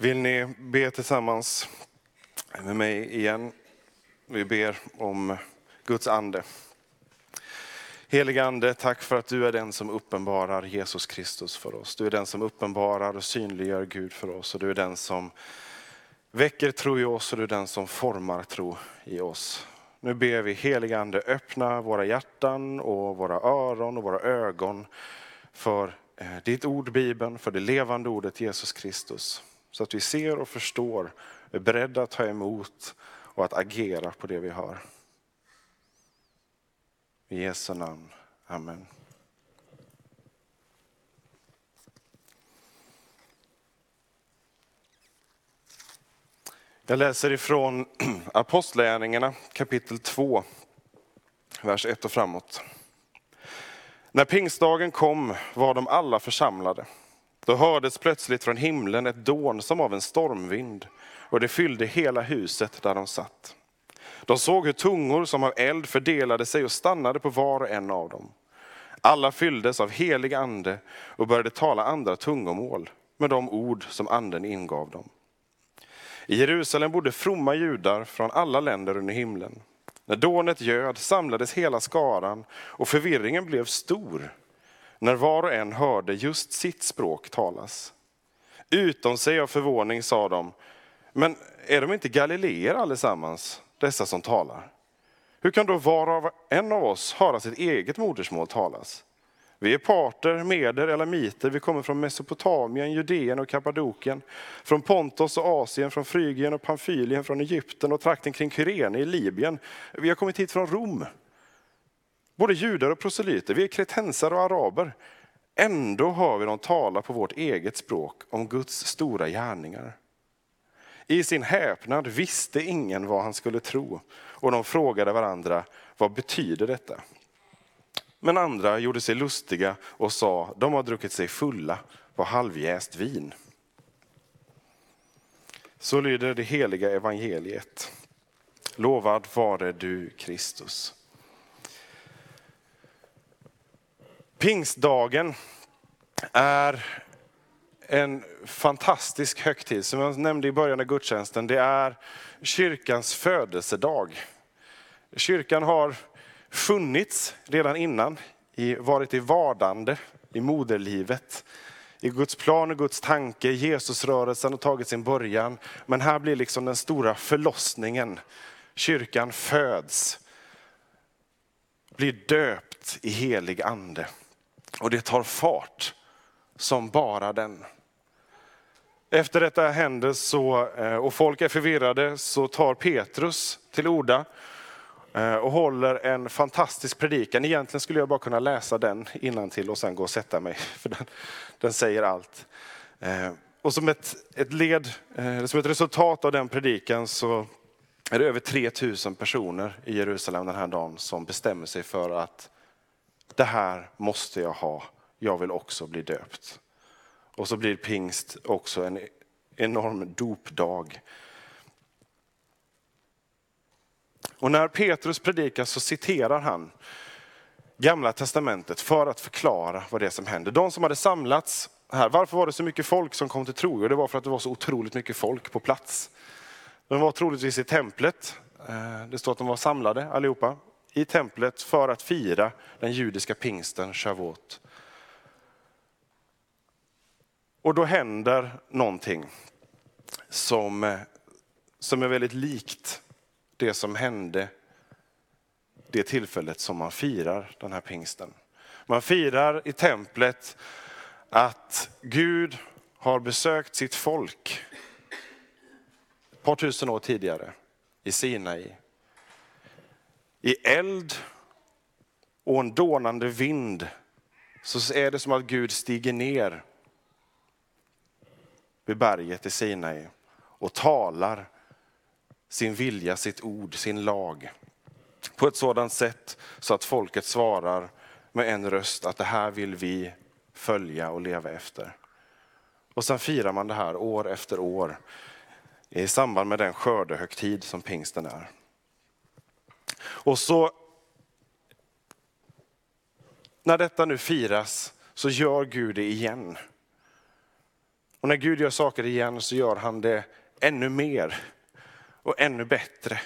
Vill ni be tillsammans med mig igen? Vi ber om Guds ande. Heliga ande, tack för att du är den som uppenbarar Jesus Kristus för oss. Du är den som uppenbarar och synliggör Gud för oss och du är den som väcker tro i oss och du är den som formar tro i oss. Nu ber vi heliga ande öppna våra hjärtan och våra öron och våra ögon för eh, ditt ord, Bibeln, för det levande ordet Jesus Kristus. Så att vi ser och förstår, är beredda att ta emot och att agera på det vi hör. I Jesu namn. Amen. Jag läser ifrån Apostlagärningarna kapitel 2, vers 1 och framåt. När pingstdagen kom var de alla församlade. Då hördes plötsligt från himlen ett dån som av en stormvind och det fyllde hela huset där de satt. De såg hur tungor som av eld fördelade sig och stannade på var och en av dem. Alla fylldes av helig ande och började tala andra tungomål med de ord som anden ingav dem. I Jerusalem bodde fromma judar från alla länder under himlen. När dånet göd samlades hela skaran och förvirringen blev stor när var och en hörde just sitt språk talas. Utom sig av förvåning sa de, men är de inte galileer allesammans, dessa som talar? Hur kan då var och en av oss höra sitt eget modersmål talas? Vi är parter, meder, elamiter, vi kommer från Mesopotamien, Judeen och Kappadokien, från Pontos och Asien, från Frygien och Pamfylien, från Egypten och trakten kring Kyrene i Libyen. Vi har kommit hit från Rom. Både judar och proselyter, vi är kretensare och araber. Ändå hör vi dem tala på vårt eget språk om Guds stora gärningar. I sin häpnad visste ingen vad han skulle tro och de frågade varandra, vad betyder detta? Men andra gjorde sig lustiga och sa, de har druckit sig fulla på halvjäst vin. Så lyder det heliga evangeliet. Lovad vare du Kristus. Pingstdagen är en fantastisk högtid. Som jag nämnde i början av gudstjänsten, det är kyrkans födelsedag. Kyrkan har funnits redan innan, varit i vardande i moderlivet. I Guds plan och Guds tanke, Jesusrörelsen har tagit sin början. Men här blir liksom den stora förlossningen. Kyrkan föds, blir döpt i helig ande. Och det tar fart som bara den. Efter detta händer så, eh, och folk är förvirrade så tar Petrus till orda eh, och håller en fantastisk predikan. Egentligen skulle jag bara kunna läsa den innan till och sen gå och sätta mig, för den, den säger allt. Eh, och som ett, ett led, som ett resultat av den predikan så är det över 3000 personer i Jerusalem den här dagen som bestämmer sig för att det här måste jag ha, jag vill också bli döpt. Och så blir pingst också en enorm dopdag. Och när Petrus predikar så citerar han Gamla testamentet för att förklara vad det är som händer. De som hade samlats här, varför var det så mycket folk som kom till tro? Jo, det var för att det var så otroligt mycket folk på plats. De var troligtvis i templet. Eh, det står att de var samlade allihopa i templet för att fira den judiska pingsten, Shavuot. Och då händer någonting som, som är väldigt likt det som hände det tillfället som man firar den här pingsten. Man firar i templet att Gud har besökt sitt folk ett par tusen år tidigare i Sinai i eld och en dånande vind så är det som att Gud stiger ner vid berget i Sinai och talar sin vilja, sitt ord, sin lag på ett sådant sätt så att folket svarar med en röst att det här vill vi följa och leva efter. Och sen firar man det här år efter år i samband med den skördehögtid som pingsten är. Och så när detta nu firas så gör Gud det igen. Och när Gud gör saker igen så gör han det ännu mer och ännu bättre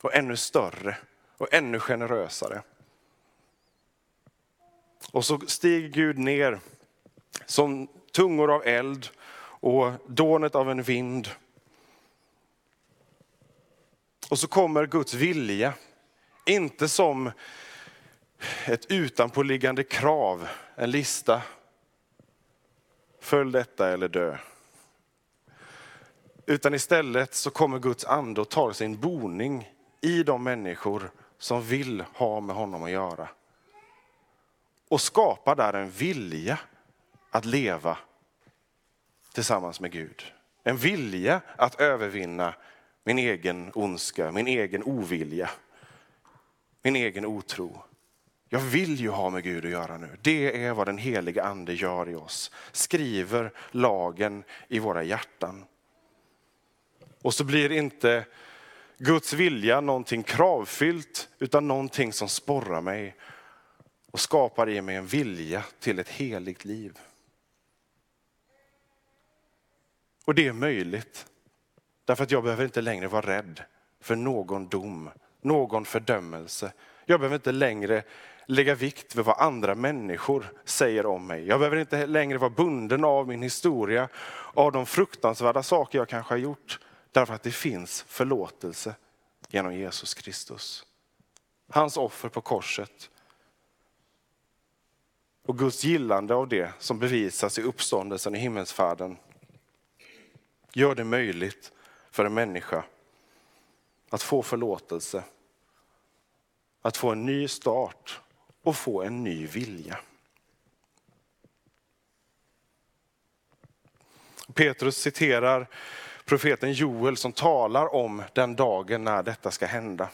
och ännu större och ännu generösare. Och så stiger Gud ner som tungor av eld och dånet av en vind. Och så kommer Guds vilja, inte som ett utanpåliggande krav, en lista. Följ detta eller dö. Utan istället så kommer Guds ande och tar sin boning i de människor som vill ha med honom att göra. Och skapar där en vilja att leva tillsammans med Gud. En vilja att övervinna min egen ondska, min egen ovilja, min egen otro. Jag vill ju ha med Gud att göra nu. Det är vad den heliga ande gör i oss. Skriver lagen i våra hjärtan. Och så blir inte Guds vilja någonting kravfyllt utan någonting som sporrar mig och skapar i mig en vilja till ett heligt liv. Och det är möjligt. Därför att jag behöver inte längre vara rädd för någon dom, någon fördömelse. Jag behöver inte längre lägga vikt vid vad andra människor säger om mig. Jag behöver inte längre vara bunden av min historia, av de fruktansvärda saker jag kanske har gjort. Därför att det finns förlåtelse genom Jesus Kristus. Hans offer på korset. Och Guds gillande av det som bevisas i uppståndelsen i himmelsfärden gör det möjligt för en människa att få förlåtelse, att få en ny start och få en ny vilja. Petrus citerar profeten Joel som talar om den dagen när detta ska hända.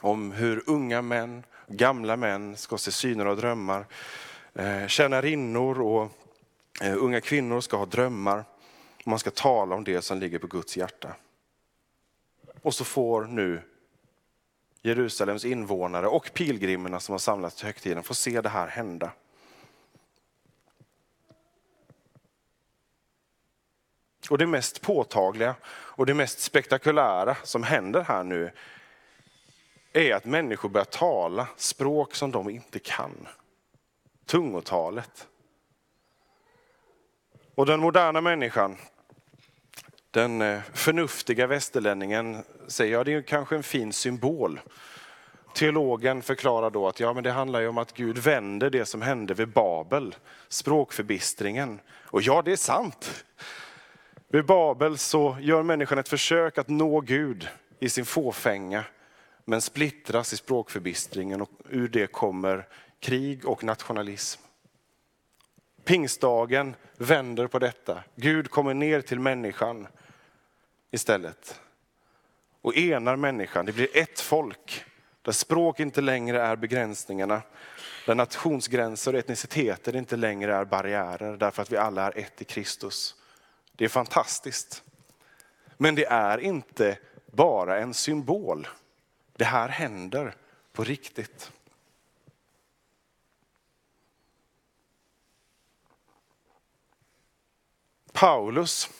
Om hur unga män, gamla män ska se syner och drömmar. Eh, Tjänarinnor och eh, unga kvinnor ska ha drömmar. Man ska tala om det som ligger på Guds hjärta. Och så får nu Jerusalems invånare och pilgrimerna som har samlats till högtiden få se det här hända. Och det mest påtagliga och det mest spektakulära som händer här nu är att människor börjar tala språk som de inte kan. Tungotalet. Och den moderna människan, den eh, förnuftiga västerlänningen säger, ja det är kanske en fin symbol. Teologen förklarar då att ja, men det handlar ju om att Gud vänder det som hände vid Babel, språkförbistringen. Och ja, det är sant. Vid Babel så gör människan ett försök att nå Gud i sin fåfänga, men splittras i språkförbistringen och ur det kommer krig och nationalism. Pingstdagen vänder på detta. Gud kommer ner till människan istället och enar människan. Det blir ett folk där språk inte längre är begränsningarna, där nationsgränser och etniciteter inte längre är barriärer därför att vi alla är ett i Kristus. Det är fantastiskt. Men det är inte bara en symbol. Det här händer på riktigt. Paulus,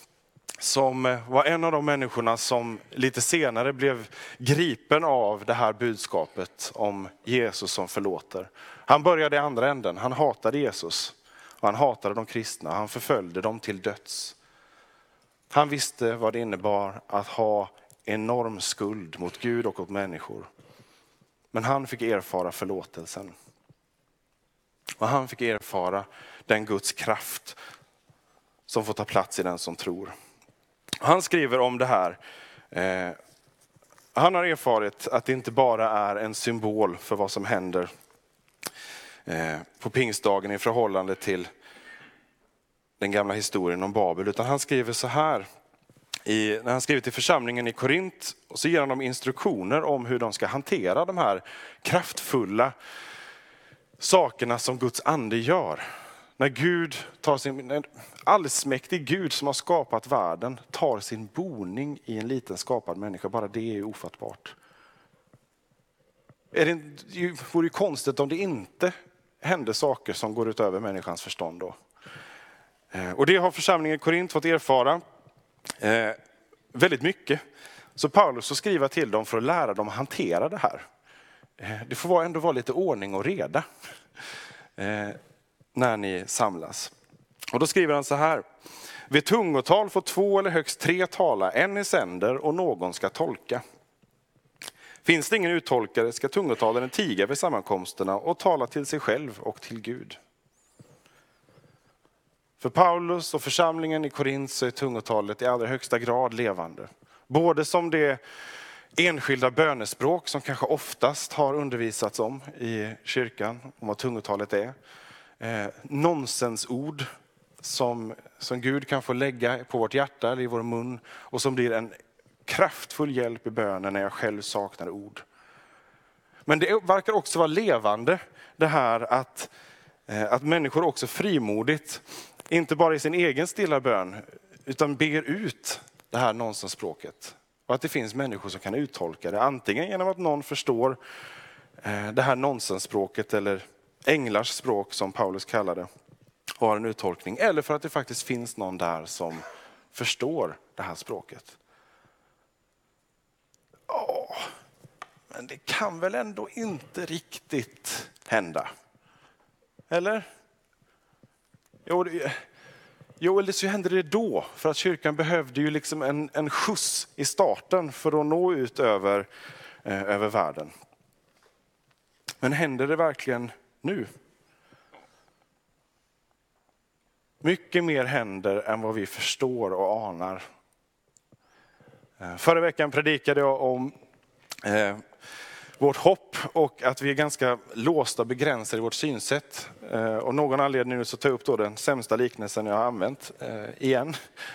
som eh, var en av de människorna som lite senare blev gripen av det här budskapet om Jesus som förlåter. Han började i andra änden, han hatade Jesus och han hatade de kristna, han förföljde dem till döds. Han visste vad det innebar att ha enorm skuld mot Gud och mot människor. Men han fick erfara förlåtelsen. Och han fick erfara den Guds kraft som får ta plats i den som tror. Han skriver om det här. Eh, han har erfarit att det inte bara är en symbol för vad som händer eh, på pingstdagen i förhållande till den gamla historien om Babel, utan han skriver så här. I, när han skriver till församlingen i Korint och så ger han dem instruktioner om hur de ska hantera de här kraftfulla sakerna som Guds ande gör. När Gud tar sin, en allsmäktig Gud som har skapat världen tar sin boning i en liten skapad människa, bara det är ofattbart. Är det, det vore ju konstigt om det inte hände saker som går utöver människans förstånd. Då. Eh, och det har församlingen i Korint fått erfara eh, väldigt mycket. Så Paulus får skriva till dem för att lära dem att hantera det här. Eh, det får ändå vara lite ordning och reda eh, när ni samlas. Och då skriver han så här. Vid tungotal får två eller högst tre tala, en i sänder och någon ska tolka. Finns det ingen uttolkare ska tungotalaren tiga vid sammankomsterna och tala till sig själv och till Gud. För Paulus och församlingen i Korint så är tungotalet i allra högsta grad levande. Både som det enskilda bönespråk som kanske oftast har undervisats om i kyrkan, om vad tungotalet är. Eh, nonsensord som, som Gud kan få lägga på vårt hjärta eller i vår mun och som blir en kraftfull hjälp i bönen när jag själv saknar ord. Men det verkar också vara levande det här att, eh, att människor också frimodigt, inte bara i sin egen stilla bön, utan ber ut det här nonsensspråket. Och att det finns människor som kan uttolka det, antingen genom att någon förstår eh, det här nonsensspråket eller änglars språk som Paulus kallar det, har en uttolkning, eller för att det faktiskt finns någon där som förstår det här språket. Ja, men det kan väl ändå inte riktigt hända? Eller? Jo, det, jo eller så hände det då, för att kyrkan behövde ju liksom en, en skjuts i starten för att nå ut över, eh, över världen. Men händer det verkligen nu? Mycket mer händer än vad vi förstår och anar. Eh, förra veckan predikade jag om eh, vårt hopp och att vi är ganska låsta och begränsade i vårt synsätt. Eh, och någon anledning nu så tar jag upp då den sämsta liknelsen jag har använt eh, igen.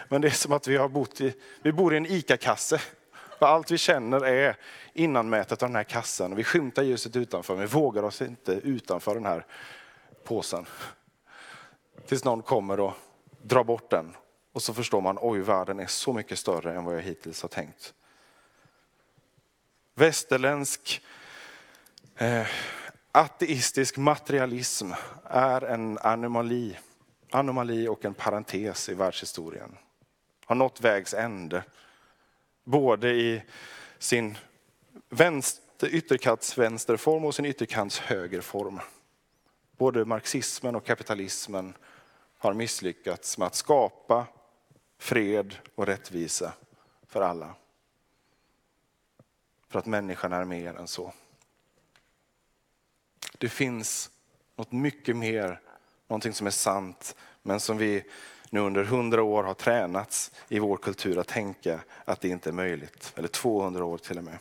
Men det är som att vi, har bott i, vi bor i en ICA-kasse. Och allt vi känner är innanmätet av den här kassen. Vi skymtar ljuset utanför, men vi vågar oss inte utanför den här påsen. Tills någon kommer och drar bort den. Och så förstår man, oj världen är så mycket större än vad jag hittills har tänkt. Västerländsk eh, ateistisk materialism är en anomali, anomali och en parentes i världshistorien. Har nått vägs ände. Både i sin vänster, ytterkantsvänsterform och sin ytterkants högerform. Både marxismen och kapitalismen har misslyckats med att skapa fred och rättvisa för alla. För att människan är mer än så. Det finns något mycket mer, någonting som är sant, men som vi nu under hundra år har tränats i vår kultur att tänka att det inte är möjligt. Eller 200 år till och med.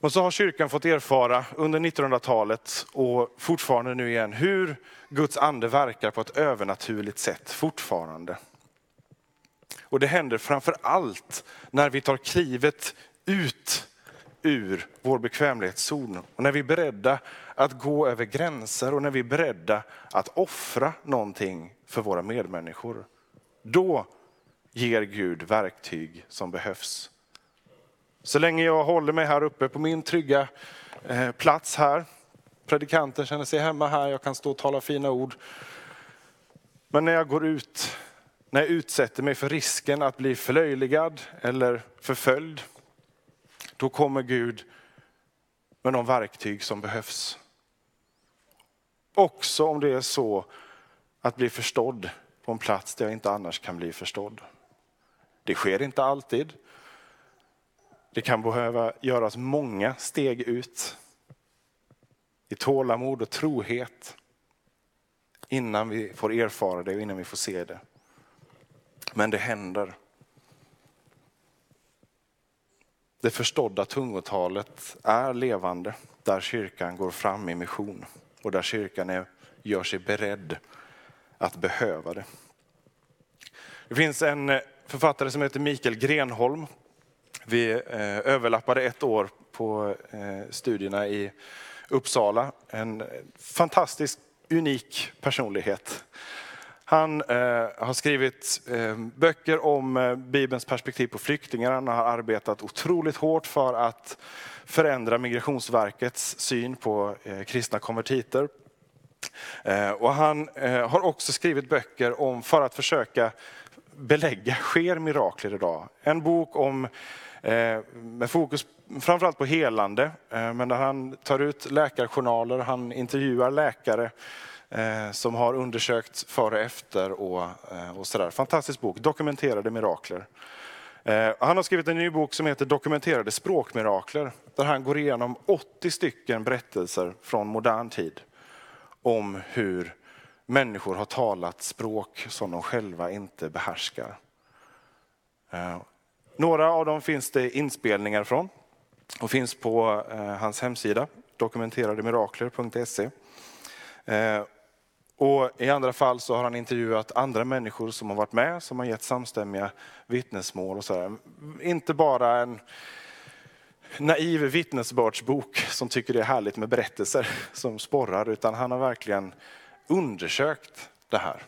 Och så har kyrkan fått erfara under 1900-talet och fortfarande nu igen hur Guds ande verkar på ett övernaturligt sätt fortfarande. Och det händer framför allt när vi tar klivet ut ur vår bekvämlighetszon och när vi är beredda att gå över gränser och när vi är beredda att offra någonting för våra medmänniskor. Då ger Gud verktyg som behövs. Så länge jag håller mig här uppe på min trygga eh, plats här, predikanten känner sig hemma här, jag kan stå och tala fina ord. Men när jag går ut, när jag utsätter mig för risken att bli förlöjligad eller förföljd, då kommer Gud med de verktyg som behövs. Också om det är så att bli förstådd på en plats där jag inte annars kan bli förstådd. Det sker inte alltid. Det kan behöva göras många steg ut i tålamod och trohet innan vi får erfara det och innan vi får se det. Men det händer. Det förstådda tungotalet är levande där kyrkan går fram i mission och där kyrkan är gör sig beredd att behöva det. Det finns en eh, författare som heter Mikael Grenholm. Vi eh, överlappade ett år på eh, studierna i Uppsala. En fantastisk, unik personlighet. Han eh, har skrivit eh, böcker om eh, Bibelns perspektiv på flyktingar. Han har arbetat otroligt hårt för att förändra Migrationsverkets syn på eh, kristna konvertiter. Eh, och han eh, har också skrivit böcker om för att försöka belägga, sker mirakler idag? En bok om eh, med fokus framförallt på helande, eh, men där han tar ut läkarjournaler, han intervjuar läkare Eh, som har undersökt före och efter och, eh, och sådär. Fantastisk bok, Dokumenterade mirakler. Eh, han har skrivit en ny bok som heter Dokumenterade språkmirakler, där han går igenom 80 stycken berättelser från modern tid om hur människor har talat språk som de själva inte behärskar. Några av dem finns det inspelningar från och finns på hans hemsida, dokumenterademirakler.se. Och I andra fall så har han intervjuat andra människor som har varit med, som har gett samstämmiga vittnesmål. Och så där. Inte bara en naiv vittnesbördsbok som tycker det är härligt med berättelser som sporrar, utan han har verkligen undersökt det här.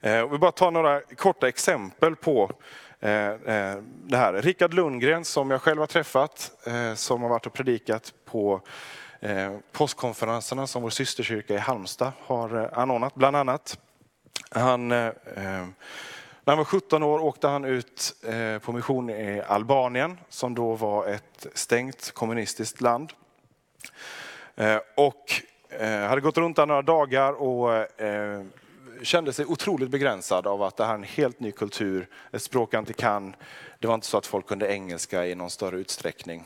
Eh, vi eh, bara ta några korta exempel på eh, eh, det här. Rickard Lundgren som jag själv har träffat, som har varit och predikat på Eh, påskkonferenserna som vår systerkyrka i Halmstad har eh, anordnat, bland annat. Han, eh, när han var 17 år åkte han ut på mission i Albanien, som då var ett stängt kommunistiskt land. Och hade gått runt där några dagar och kände sig otroligt begränsad av att det här är en helt ny kultur, ett språk han inte kan. Det var inte så att folk kunde engelska i någon större utsträckning,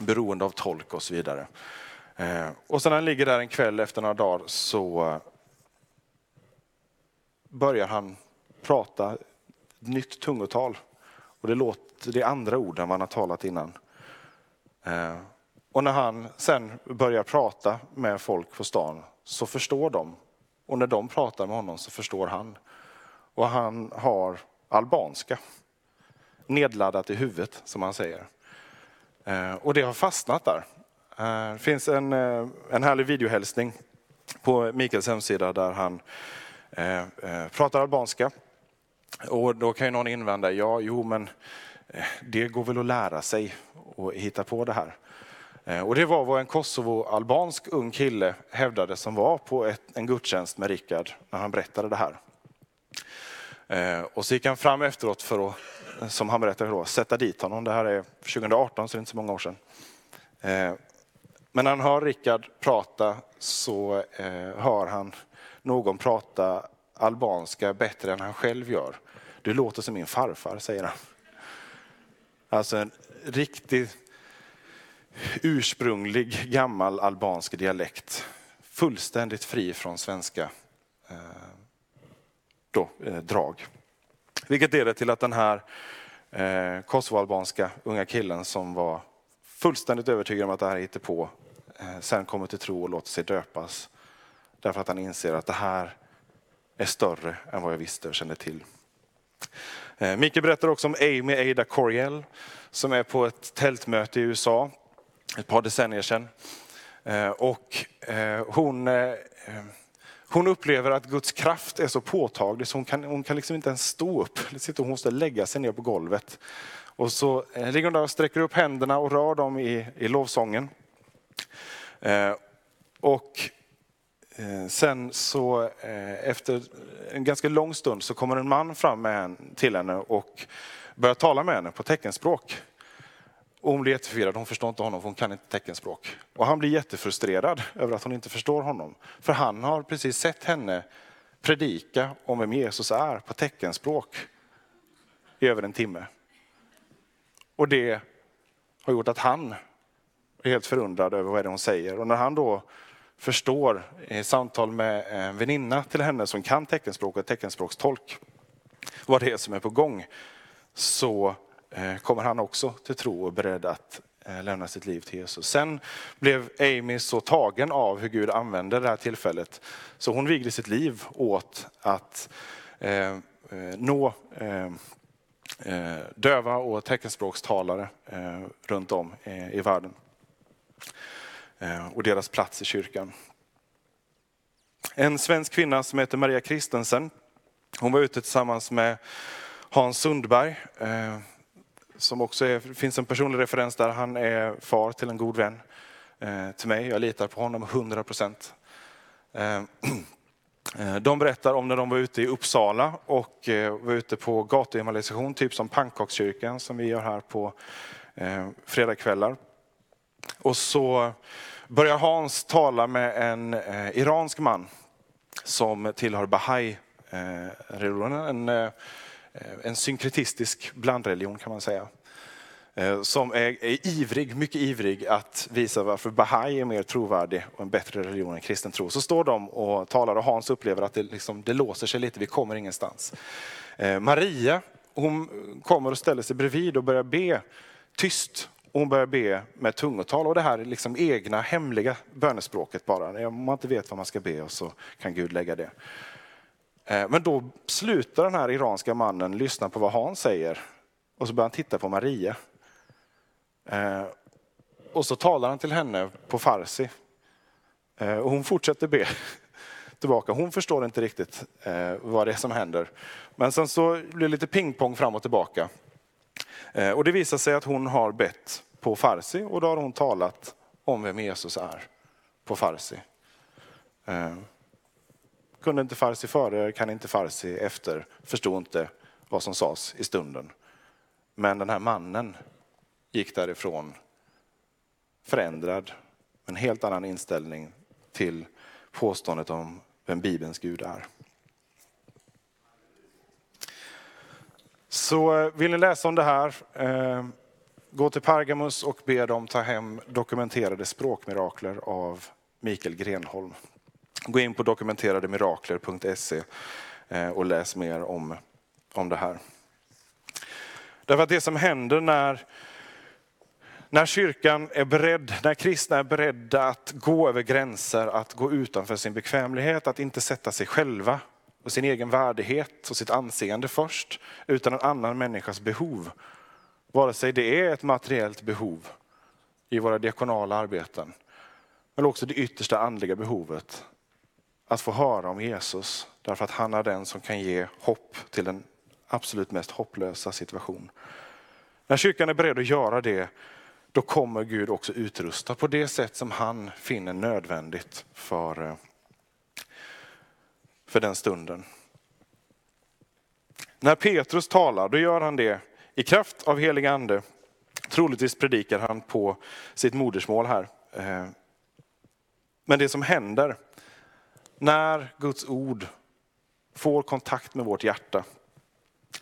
beroende av tolk och så vidare. Eh, och sen när han ligger där en kväll efter några dagar så eh, börjar han prata nytt tungotal. Och det låter det andra ord än vad han har talat innan. Eh, och när han sen börjar prata med folk på stan så förstår de. Och när de pratar med honom så förstår han. Och han har albanska nedladdat i huvudet, som han säger. Och det har fastnat där. Det finns en, eh, en härlig videohälsning på Mikaels hemsida där han eh, eh, pratar albanska. Och då kan ju någon invända, ja, jo, men det går väl att lära sig och hitta på det här. Och det var vad en Kosovo-albansk ung kille hävdade som var på ett, en gudstjänst med Rickard när han berättade det här. Och så gick han fram efteråt för att, som han berättade då, sätta dit honom. Det här är 2018, så det är inte så många år sedan. Men när han hör Rickard prata så eh, hör han någon prata albanska bättre än han själv gör. Du låter som min farfar, säger han. Alltså en riktigt ursprunglig gammal albansk dialekt. Fullständigt fri från svenska eh, då, eh, drag. Vilket leder till att den här eh, kosovoalbanska unga killen som var fullständigt övertygad om att det här är på Eh, sen kommer till tro och låter sig döpas. Därför att han inser att det här är större än vad jag visste och kände till. Eh, Micke berättar också om Amy Ada Coriel som är på ett tältmöte i USA ett par decennier sedan. Eh, och hon, hon upplever att Guds kraft är så påtaglig så hon kan, hon kan liksom inte ens stå upp. Hon måste lägga sig ner på golvet. Och så ligger hon där och sträcker upp händerna och rör dem i, i lovsången. Eh, och eh, sen så eh, efter en ganska lång stund så kommer en man fram med en, till henne och börjar tala med henne på teckenspråk. Och hon blir jätteförvirrad, hon förstår inte honom för hon kan inte teckenspråk. Och han blir jättefrustrerad över att hon inte förstår honom. För han har precis sett henne predika om vem Jesus är på teckenspråk i över en timme. Och det har gjort att han är helt förundrad över vad det är hon säger. Och när han då förstår i samtal med en väninna till henne som kan teckenspråk och teckenspråkstolk vad det är som är på gång så eh, kommer han också till tro och beredd att lämna sitt liv till Jesus. Sen blev Amy så tagen av hur Gud använde det här tillfället så hon vigde sitt liv åt att eh, nå eh, döva och teckenspråkstalare eh, runt om i världen. Eh, och deras plats i kyrkan. En svensk kvinna som heter Maria Kristensen, hon var ute tillsammans med Hans Sundberg, eh, som också är, finns en personlig referens där. Han är far till en god vän eh, till mig. Jag litar på honom 100 procent. De berättar om när de var ute i Uppsala och var ute på gatuevangelisation, typ som pannkakskyrkan som vi gör här på fredagskvällar. Och så börjar Hans tala med en eh, iransk man som tillhör Bahai-religionen. Eh, en, eh, en synkretistisk blandreligion kan man säga. Eh, som är, är, ivrig, mycket ivrig att visa varför Bahai är mer trovärdig och en bättre religion än kristen tro. Så står de och talar och Hans upplever att det, liksom, det låser sig lite, vi kommer ingenstans. Eh, Maria, hon kommer och ställer sig bredvid och börjar be tyst. Hon börjar be med tungotal och det här liksom egna hemliga bönespråket bara. Om man inte vet vad man ska be och så kan Gud lägga det. Eh, men då slutar den här iranska mannen lyssna på vad Hans säger och så börjar han titta på Maria. Eh, och så talar han till henne på farsi. Eh, och hon fortsätter be tillbaka. Hon förstår inte riktigt vad det är som händer. Men sen så blir det lite pingpong fram och tillbaka. Eh, och det visar sig att hon har bett på farsi och då har hon talat om vem Jesus är på farsi eh, kunde inte farsi före, kan inte farsi efter, förstod inte vad som sades i stunden. Men den här mannen gick därifrån förändrad, med en helt annan inställning till påståendet om vem Bibelns Gud är. Så eh, vill ni läsa om det här, eh, gå till Pergamus och be dem ta hem dokumenterade språkmirakler av Mikael Grenholm. Gå in på dokumenterademirakler.se eh, och läs mer om, om det här. Därför att det som händer när, när kyrkan är beredd, när kristna är beredda att gå över gränser, att gå utanför sin bekvämlighet, att inte sätta sig själva och sin egen värdighet och sitt anseende först, utan en annan människas behov. Vare sig det är ett materiellt behov i våra diakonala arbeten, men också det yttersta andliga behovet att få höra om Jesus. Därför att han är den som kan ge hopp till den absolut mest hopplösa situation. När kyrkan är beredd att göra det, då kommer Gud också utrusta på det sätt som han finner nödvändigt för, eh, för den stunden. När Petrus talar, då gör han det i kraft av helig ande. Troligtvis predikar han på sitt modersmål här. Eh, men det som händer när Guds ord får kontakt med vårt hjärta,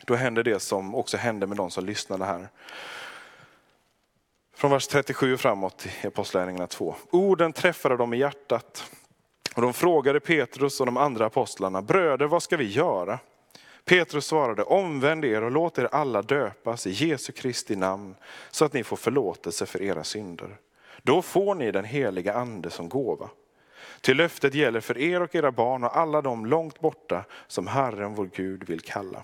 då händer det som också hände med de som lyssnade här. Från vers 37 framåt i Apostlagärningarna 2. Orden träffade dem i hjärtat och de frågade Petrus och de andra apostlarna, bröder vad ska vi göra? Petrus svarade, omvänd er och låt er alla döpas i Jesu Kristi namn så att ni får förlåtelse för era synder. Då får ni den heliga ande som gåva. Till löftet gäller för er och era barn och alla de långt borta som Herren vår Gud vill kalla.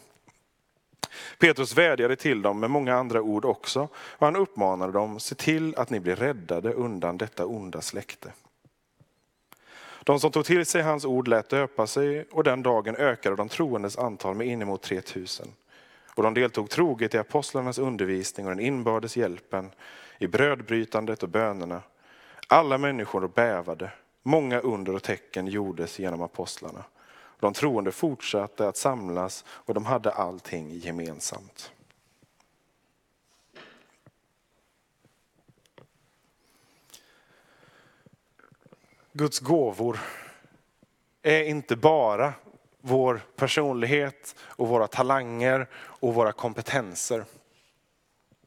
Petrus vädjade till dem med många andra ord också och han uppmanade dem, se till att ni blir räddade undan detta onda släkte. De som tog till sig hans ord lät döpa sig och den dagen ökade de troendes antal med inemot 3000. Och de deltog troget i apostlarnas undervisning och den inbördes hjälpen, i brödbrytandet och bönerna. Alla människor bävade Många under och tecken gjordes genom apostlarna. De troende fortsatte att samlas och de hade allting gemensamt. Guds gåvor är inte bara vår personlighet och våra talanger och våra kompetenser.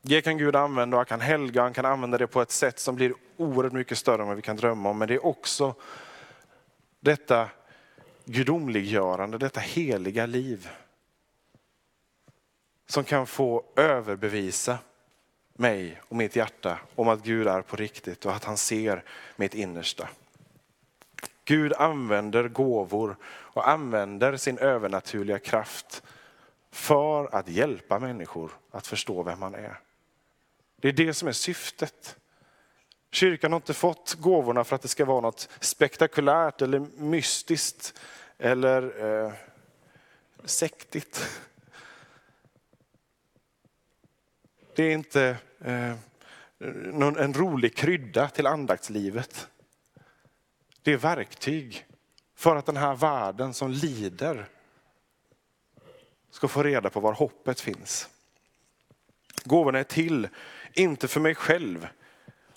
Det kan Gud använda och han kan helga, han kan använda det på ett sätt som blir oerhört mycket större än vad vi kan drömma om. Men det är också detta gudomliggörande, detta heliga liv. Som kan få överbevisa mig och mitt hjärta om att Gud är på riktigt och att han ser mitt innersta. Gud använder gåvor och använder sin övernaturliga kraft för att hjälpa människor att förstå vem han är. Det är det som är syftet. Kyrkan har inte fått gåvorna för att det ska vara något spektakulärt eller mystiskt eller eh, sektigt. Det är inte eh, en rolig krydda till andaktslivet. Det är verktyg för att den här världen som lider ska få reda på var hoppet finns. Gåvorna är till, inte för mig själv.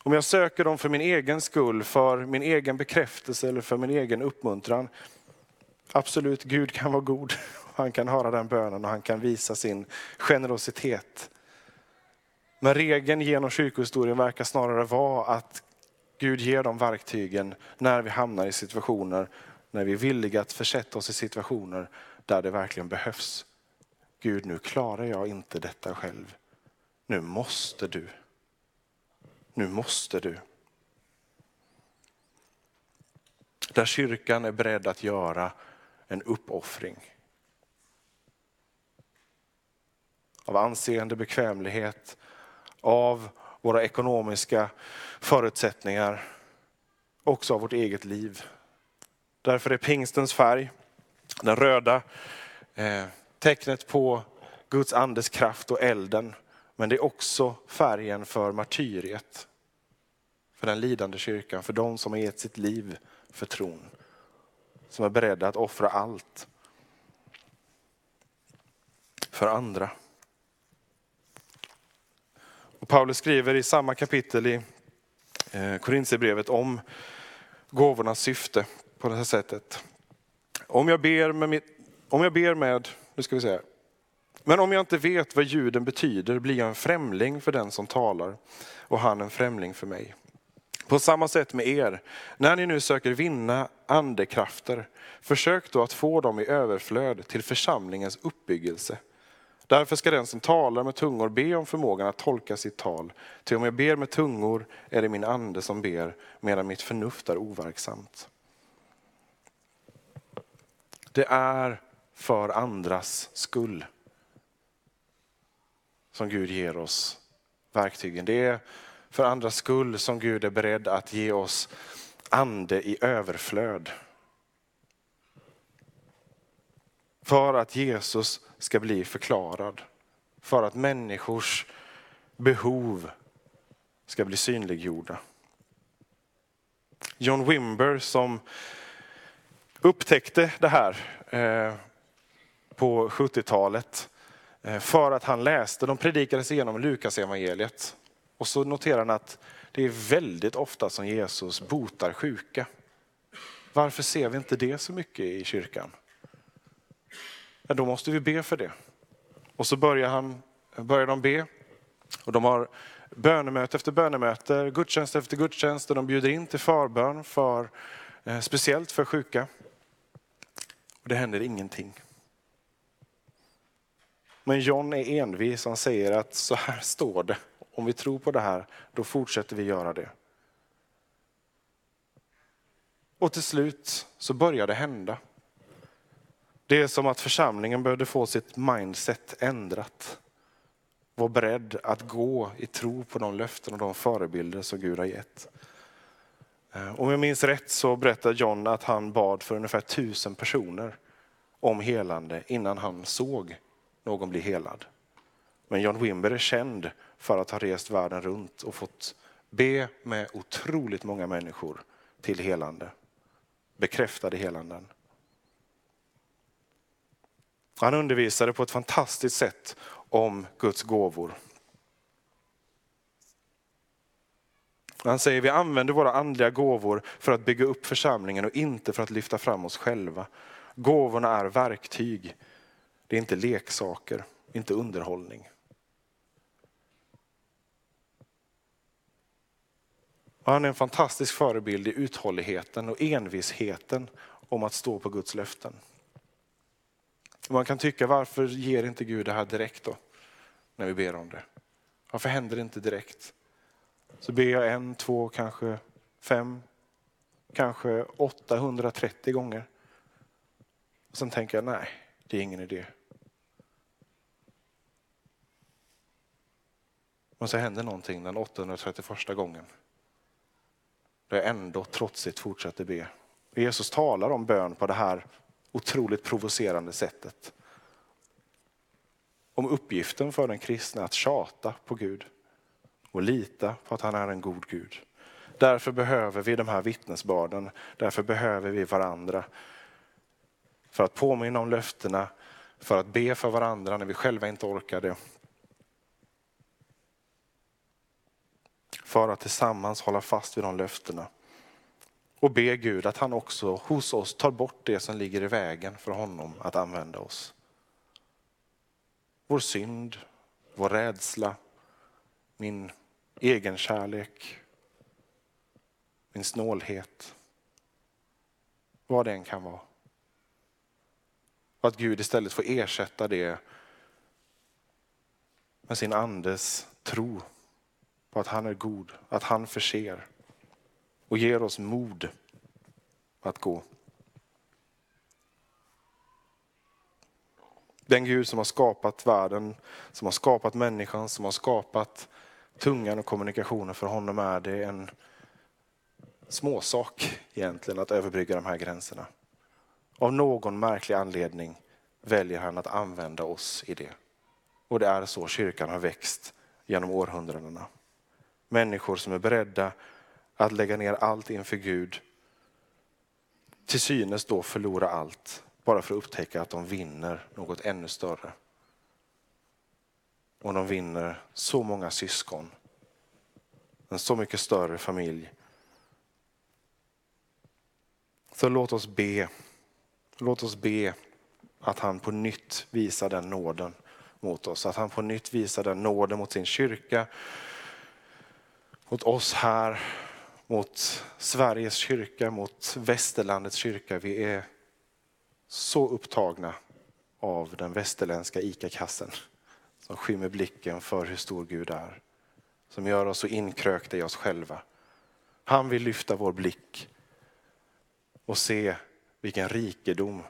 Om jag söker dem för min egen skull, för min egen bekräftelse eller för min egen uppmuntran. Absolut, Gud kan vara god. Han kan höra den bönen och han kan visa sin generositet. Men regeln genom kyrkohistorien verkar snarare vara att Gud ger dem verktygen när vi hamnar i situationer, när vi är villiga att försätta oss i situationer där det verkligen behövs. Gud, nu klarar jag inte detta själv. Nu måste du. Nu måste du. Där kyrkan är beredd att göra en uppoffring. Av anseende, bekvämlighet, av våra ekonomiska förutsättningar, också av vårt eget liv. Därför är pingstens färg, den röda, eh, tecknet på Guds andes kraft och elden. Men det är också färgen för martyriet. För den lidande kyrkan, för de som har gett sitt liv för tron. Som är beredda att offra allt för andra. Och Paulus skriver i samma kapitel i eh, Korintierbrevet om gåvornas syfte på det här sättet. Om jag ber med, mitt, om jag ber med nu ska vi se. här. Men om jag inte vet vad ljuden betyder blir jag en främling för den som talar och han en främling för mig. På samma sätt med er, när ni nu söker vinna andekrafter, försök då att få dem i överflöd till församlingens uppbyggelse. Därför ska den som talar med tungor be om förmågan att tolka sitt tal. Till om jag ber med tungor är det min ande som ber, medan mitt förnuft är overksamt. Det är för andras skull. Som Gud ger oss verktygen. Det är för andras skull som Gud är beredd att ge oss ande i överflöd. För att Jesus ska bli förklarad. För att människors behov ska bli synliggjorda. John Wimber som upptäckte det här eh, på 70-talet eh, för att han läste, de predikades igenom Lukas evangeliet. Och så noterar han att det är väldigt ofta som Jesus botar sjuka. Varför ser vi inte det så mycket i kyrkan? Men då måste vi be för det. Och så börjar, han, börjar de be. Och de har bönemöte efter bönemöte, gudstjänst efter gudstjänst. Och de bjuder in till förbön, för, eh, speciellt för sjuka. Och det händer ingenting. Men John är envis, han säger att så här står det. Om vi tror på det här, då fortsätter vi göra det. Och till slut så börjar det hända. Det är som att församlingen behövde få sitt mindset ändrat. Var beredd att gå i tro på de löften och de förebilder som Gud har gett. Eh, om jag minns rätt så berättar John att han bad för ungefär tusen personer om helande innan han såg någon bli helad. Men John Wimber är känd för att ha rest världen runt och fått be med otroligt många människor till helande. Bekräftade helanden. Han undervisade på ett fantastiskt sätt om Guds gåvor. Han säger vi använder våra andliga gåvor för att bygga upp församlingen och inte för att lyfta fram oss själva. Gåvorna är verktyg. Det är inte leksaker, inte underhållning. Och han är en fantastisk förebild i uthålligheten och envisheten om att stå på Guds löften. Man kan tycka, varför ger inte Gud det här direkt då? När vi ber om det. Varför händer det inte direkt? Så ber jag en, två, kanske fem, kanske 830 gånger. Och sen tänker jag, nej, det är ingen idé. Men så händer någonting den 831 gången. Då jag ändå trotsigt fortsätter be. Jesus talar om bön på det här otroligt provocerande sättet. Om uppgiften för den kristna att tjata på Gud och lita på att han är en god Gud. Därför behöver vi de här vittnesbörden, därför behöver vi varandra. För att påminna om löftena, för att be för varandra när vi själva inte orkar det. För att tillsammans hålla fast vid de löftena. Och be Gud att han också hos oss tar bort det som ligger i vägen för honom att använda oss. Vår synd, vår rädsla, min egen kärlek, min snålhet. Vad det än kan vara. Och att Gud istället får ersätta det med sin andes tro på att han är god, att han förser och ger oss mod att gå. Den Gud som har skapat världen, som har skapat människan, som har skapat tungan och kommunikationen, för honom är det en småsak egentligen att överbrygga de här gränserna. Av någon märklig anledning väljer han att använda oss i det. Och det är så kyrkan har växt genom århundradena. Människor som är beredda att lägga ner allt inför Gud, till synes då förlora allt, bara för att upptäcka att de vinner något ännu större. Och de vinner så många syskon, en så mycket större familj. Så låt oss be, låt oss be att han på nytt visar den nåden mot oss, att han på nytt visar den nåden mot sin kyrka, mot oss här mot Sveriges kyrka, mot västerlandets kyrka. Vi är så upptagna av den västerländska ICA-kassen som skymmer blicken för hur stor Gud är. Som gör oss så inkrökta i oss själva. Han vill lyfta vår blick och se vilken rikedom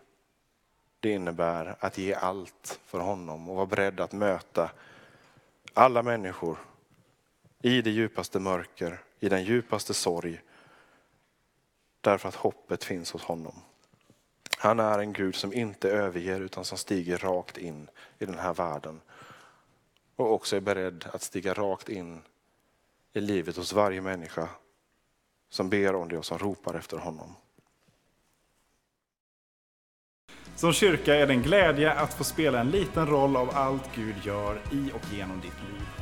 det innebär att ge allt för honom och vara beredd att möta alla människor i det djupaste mörker, i den djupaste sorg. Därför att hoppet finns hos honom. Han är en Gud som inte överger utan som stiger rakt in i den här världen. Och också är beredd att stiga rakt in i livet hos varje människa som ber om det och som ropar efter honom. Som kyrka är det en glädje att få spela en liten roll av allt Gud gör i och genom ditt liv.